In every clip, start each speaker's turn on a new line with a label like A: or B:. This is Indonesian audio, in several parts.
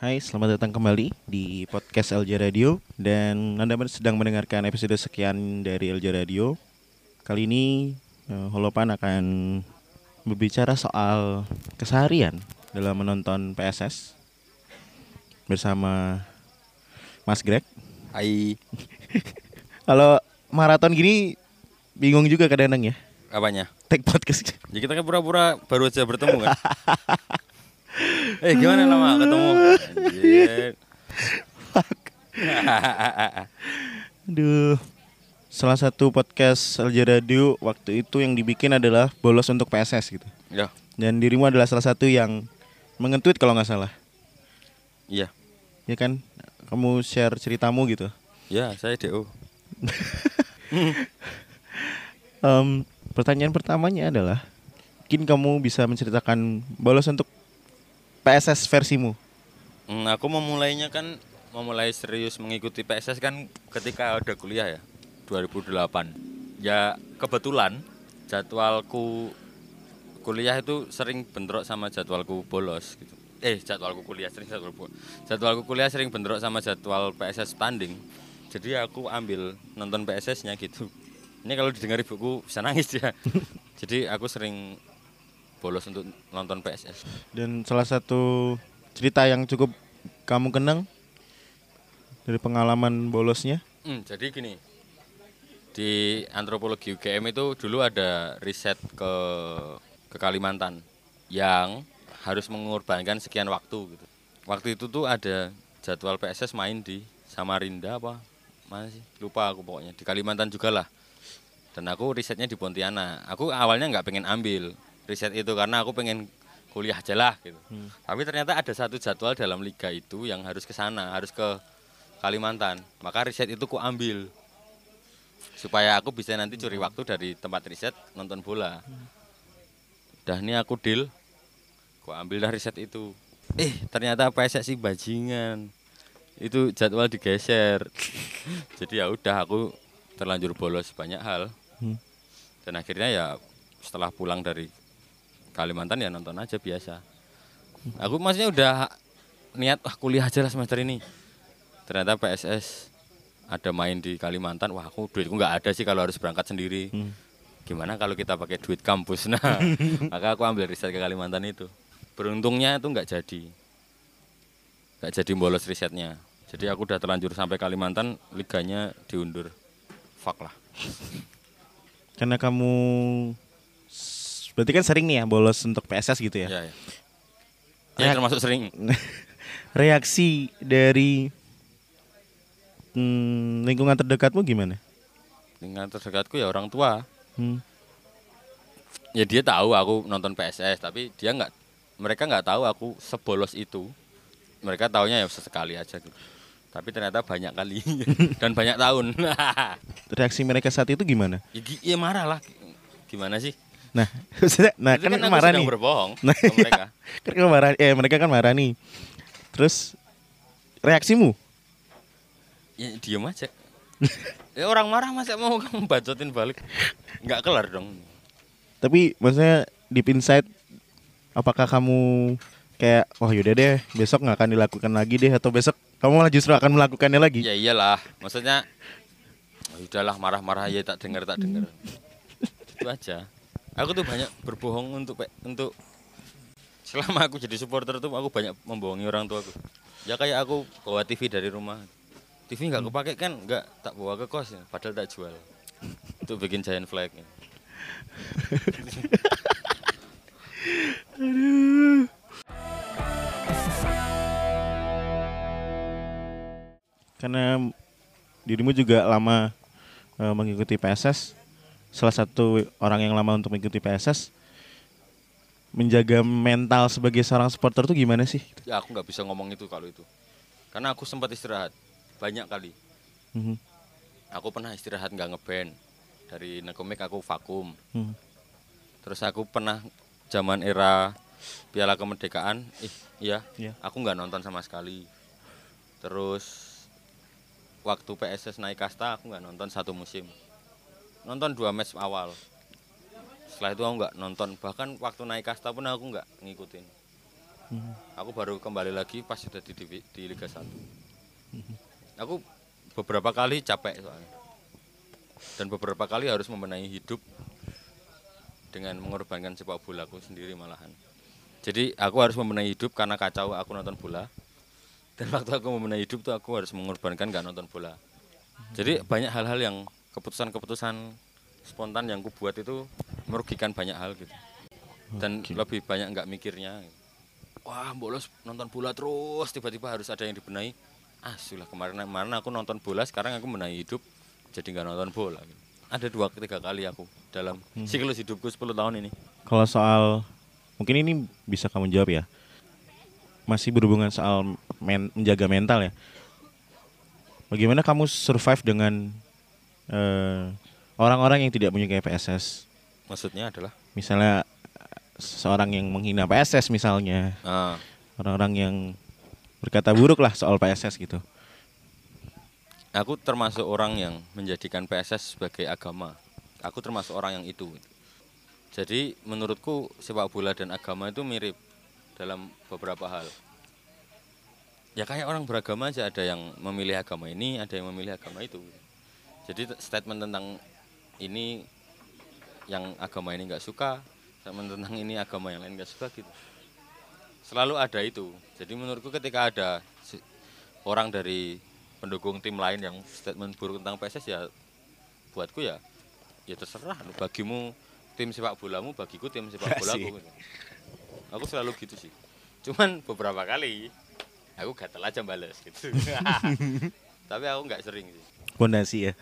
A: Hai, selamat datang kembali di podcast LJ Radio dan Anda sedang mendengarkan episode sekian dari LJ Radio. Kali ini eh, Holopan akan berbicara soal keseharian dalam menonton PSS bersama Mas Greg.
B: Hai.
A: Kalau maraton gini bingung juga kadang-kadang ya.
B: Apanya?
A: Take podcast.
B: Ya kita kan pura-pura baru aja bertemu kan. eh gimana lama ketemu? Anjir.
A: Aduh. Salah satu podcast LJ Radio waktu itu yang dibikin adalah bolos untuk PSS gitu.
B: ya,
A: Dan dirimu adalah salah satu yang mengetweet kalau nggak salah.
B: iya.
A: Ya kan? Kamu share ceritamu gitu.
B: Ya, saya DO.
A: Em, pertanyaan pertamanya adalah, mungkin kamu bisa menceritakan bolos untuk PSS versimu.
B: Hmm, aku memulainya kan memulai serius mengikuti PSS kan ketika udah kuliah ya 2008 ya kebetulan jadwalku kuliah itu sering bentrok sama jadwalku bolos gitu. Eh jadwalku kuliah sering jadwal bo- jadwalku kuliah sering bentrok sama jadwal PSS tanding. Jadi aku ambil nonton PSS nya gitu. Ini kalau didengar ibuku bisa nangis ya. Jadi aku sering bolos untuk nonton PSS
A: Dan salah satu cerita yang cukup kamu kenang dari pengalaman bolosnya.
B: Hmm, jadi gini, di antropologi UGM itu dulu ada riset ke ke Kalimantan yang harus mengorbankan sekian waktu gitu. Waktu itu tuh ada jadwal PSS main di Samarinda apa mana sih? Lupa aku pokoknya. Di Kalimantan juga lah. Dan aku risetnya di Pontianak. Aku awalnya nggak pengen ambil riset itu karena aku pengen kuliah aja lah gitu. Tapi ternyata ada satu jadwal dalam liga itu yang harus ke sana harus ke Kalimantan. Maka riset itu ku ambil. Supaya aku bisa nanti curi waktu dari tempat riset nonton bola. Dah ini aku deal. Ku ambil dah riset itu. Eh ternyata PSSI bajingan. Itu jadwal digeser. Jadi ya udah aku terlanjur bolos banyak hal.
A: Hmm.
B: dan akhirnya ya setelah pulang dari Kalimantan ya nonton aja biasa. Aku maksudnya udah niat ah kuliah aja lah semester ini. Ternyata PSS ada main di Kalimantan wah aku duitku nggak ada sih kalau harus berangkat sendiri.
A: Hmm.
B: gimana kalau kita pakai duit kampus? Nah maka aku ambil riset ke Kalimantan itu. Beruntungnya itu nggak jadi. Nggak jadi bolos risetnya. Jadi aku udah terlanjur sampai Kalimantan liganya diundur. Fuck lah.
A: Karena kamu berarti kan sering nih ya bolos untuk PSS gitu ya.
B: ya, ya. Ya,
A: Ya.
B: termasuk sering
A: Reaksi dari hmm, lingkungan terdekatmu gimana?
B: dengan terdekatku ya orang tua
A: Hmm.
B: ya dia tahu aku nonton PSS tapi dia nggak mereka nggak tahu aku sebolos itu mereka taunya ya sesekali aja gitu tapi ternyata banyak kali dan banyak tahun
A: Reaksi mereka saat itu gimana?
B: ya, gi- ya marah lah gimana sih
A: Nah, nah kan,
B: aku
A: marah nih.
B: berbohong
A: Nah,
B: ke mereka
A: kan kan marah, eh mereka kan marah nih. Terus reaksimu?
B: ya diem aja ya orang marah masa mau kamu bacotin balik nggak kelar dong
A: Tapi maksudnya deep inside apakah kamu kayak wah yaudah deh besok nggak akan dilakukan lagi deh atau besok kamu malah justru akan melakukannya lagi?
B: ya iyalah maksudnya "Ya udahlah marah-marah ya tak dengar tak dengar itu aja aku tuh banyak berbohong untuk untuk selama aku jadi supporter tuh aku banyak membohongi orang tuaku. Ya kayak aku bawa TV dari rumah. TV nggak kepake kan nggak tak bawa ke kos ya, padahal tak jual. Untuk bikin giant flag.
A: Karena dirimu juga lama eh, mengikuti PSS, salah satu orang yang lama untuk mengikuti PSS, menjaga mental sebagai seorang supporter tuh gimana sih?
B: ya aku nggak bisa ngomong itu kalau itu karena aku sempat istirahat banyak kali
A: Mhm.
B: aku pernah istirahat nggak ngeband dari Nekomik aku vakum
A: Mhm.
B: terus aku pernah zaman era Piala Kemerdekaan ih iya
A: Iya.
B: aku nggak nonton sama sekali terus waktu PSS naik kasta aku nggak nonton satu musim nonton dua match awal setelah itu aku nggak nonton bahkan waktu naik kasta pun aku nggak ngikutin
A: Hmm.
B: Aku baru kembali lagi pas sudah di, di, di Liga 1. Aku beberapa kali capek soalnya. Dan beberapa kali harus membenahi hidup dengan mengorbankan sepak bola aku sendiri malahan. Jadi aku harus membenahi hidup karena kacau aku nonton bola. Dan waktu aku membenahi hidup tuh aku harus mengorbankan gak nonton bola. Jadi banyak hal-hal yang keputusan-keputusan spontan yang ku buat itu merugikan banyak hal gitu. Dan
A: Oke.
B: lebih banyak nggak mikirnya. Wah, bolos nonton bola terus tiba-tiba harus ada yang dibenahi. Ah, sudah kemarin kemarin aku nonton bola, sekarang aku menahi hidup jadi nggak nonton bola. gitu. Ada dua tiga kali aku dalam siklus hidupku 10 tahun ini.
A: Kalau soal mungkin ini bisa kamu jawab ya. Masih berhubungan soal men- menjaga mental ya. Bagaimana kamu survive dengan eh, orang-orang yang tidak menyukai PSS?
B: Maksudnya adalah
A: Misalnya seorang yang menghina PSS misalnya,
B: ah,
A: orang-orang yang berkata buruk lah soal PSS gitu.
B: aku termasuk orang yang menjadikan PSS sebagai agama. Aku termasuk orang yang itu. Jadi menurutku sepak bola dan agama itu mirip dalam beberapa hal. Ya kayak orang beragama aja ada yang memilih agama ini, ada yang memilih agama itu. Jadi statement tentang ini yang agama ini nggak suka, statement tentang ini agama yang lain nggak suka gitu. Selalu ada itu. Jadi menurutku ketika ada orang dari pendukung tim lain yang statement buruk tentang PSS ya buatku ya ya terserah bagimu tim sepak bolamu bagiku tim sepak bolaku gitu. aku selalu gitu sih cuman beberapa kali aku gatel aja bales gitu tapi aku nggak sering sih
A: Fondasi ya.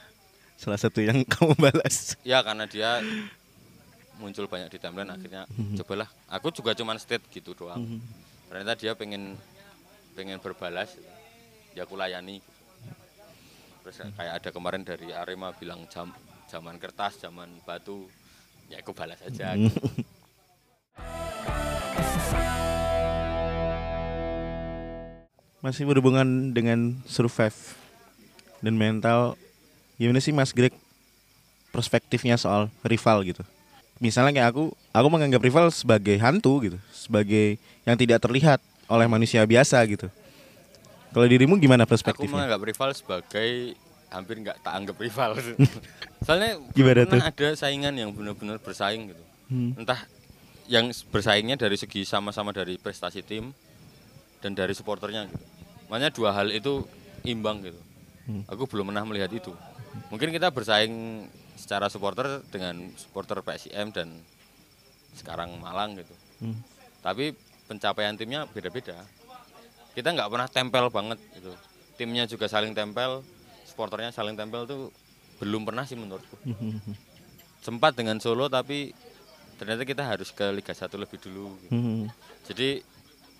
A: Salah satu yang kamu balas.
B: ya karena dia muncul banyak di timeline akhirnya cobalah aku juga cuman state gitu doang ternyata dia pengen pengen berbalas ya aku layani gitu. terus kayak ada kemarin dari Arema bilang jam zaman kertas zaman batu ya aku balas aja gitu.
A: Masih berhubungan dengan survive dan mental. Gimana sih Mas Greg perspektifnya soal rival gitu? Misalnya kayak aku, aku menganggap rival sebagai hantu gitu, sebagai yang tidak terlihat oleh manusia biasa gitu. Kalau dirimu gimana
B: aku
A: perspektifnya?
B: menganggap rival sebagai hampir nggak tak anggap rival soalnya
A: Gimana
B: pernah ada saingan yang benar-benar bersaing gitu
A: Hmm.
B: entah yang bersaingnya dari segi sama-sama dari prestasi tim dan dari supporternya gitu. Makanya dua hal itu imbang gitu.
A: Hmm.
B: Aku belum pernah melihat itu. Mungkin kita bersaing secara supporter dengan supporter PSIM dan sekarang Malang gitu.
A: Hmm.
B: Tapi pencapaian timnya beda-beda. Kita nggak pernah tempel banget gitu. Timnya juga saling tempel, supporternya saling tempel tuh belum pernah sih menurutku sempat dengan Solo tapi ternyata kita harus ke Liga 1 lebih dulu. gitu.
A: Hmm.
B: Jadi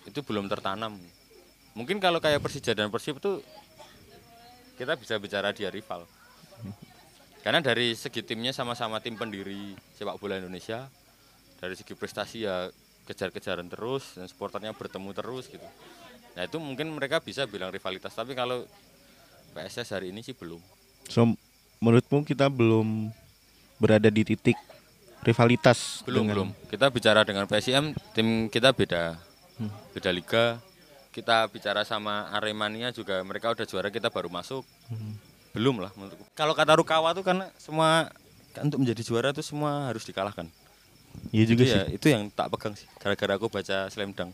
B: itu belum tertanam. Mungkin kalau kayak Persija dan Persib itu kita bisa bicara dia rival. Karena dari segi timnya sama-sama tim pendiri sepak bola Indonesia, dari segi prestasi ya kejar-kejaran terus dan supporternya bertemu terus gitu. Nah itu mungkin mereka bisa bilang rivalitas, tapi kalau PSS hari ini sih belum.
A: So menurutmu kita belum berada di titik rivalitas
B: Belum,
A: dengan-
B: belum. Kita bicara dengan PSIM, tim kita beda. Beda liga. Kita bicara sama Aremania juga mereka udah juara, kita baru masuk. Belum lah menurutku. Kalau kata Rukawa tuh karena semua kan untuk menjadi juara tuh semua harus dikalahkan.
A: Iya juga
B: Jadi
A: sih.
B: ya itu yang tak pegang sih. Gara-gara aku baca Slam Dunk.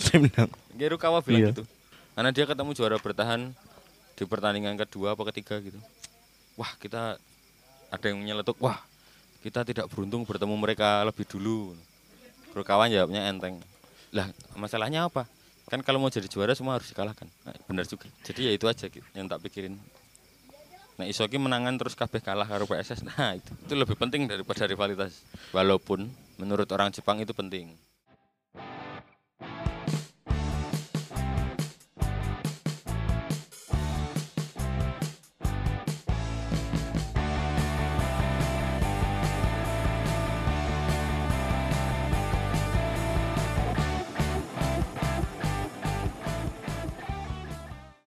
A: Saya bilang,
B: Kayak Rukawa bilang
A: Iya.
B: gitu. Karena dia ketemu juara bertahan di pertandingan kedua apa ketiga gitu. Wah, kita ada yang menyeletuk, wah, kita tidak beruntung bertemu mereka lebih dulu. Rukawan jawabnya enteng. Lah, masalahnya apa? Kan kalau mau jadi juara semua harus dikalahkan. Nah, benar juga. Jadi ya itu aja gitu yang tak pikirin. Nah, Isoki menangan terus kabeh kalah karo PSS. Nah, itu itu lebih penting daripada rivalitas. Walaupun menurut orang Jepang itu penting.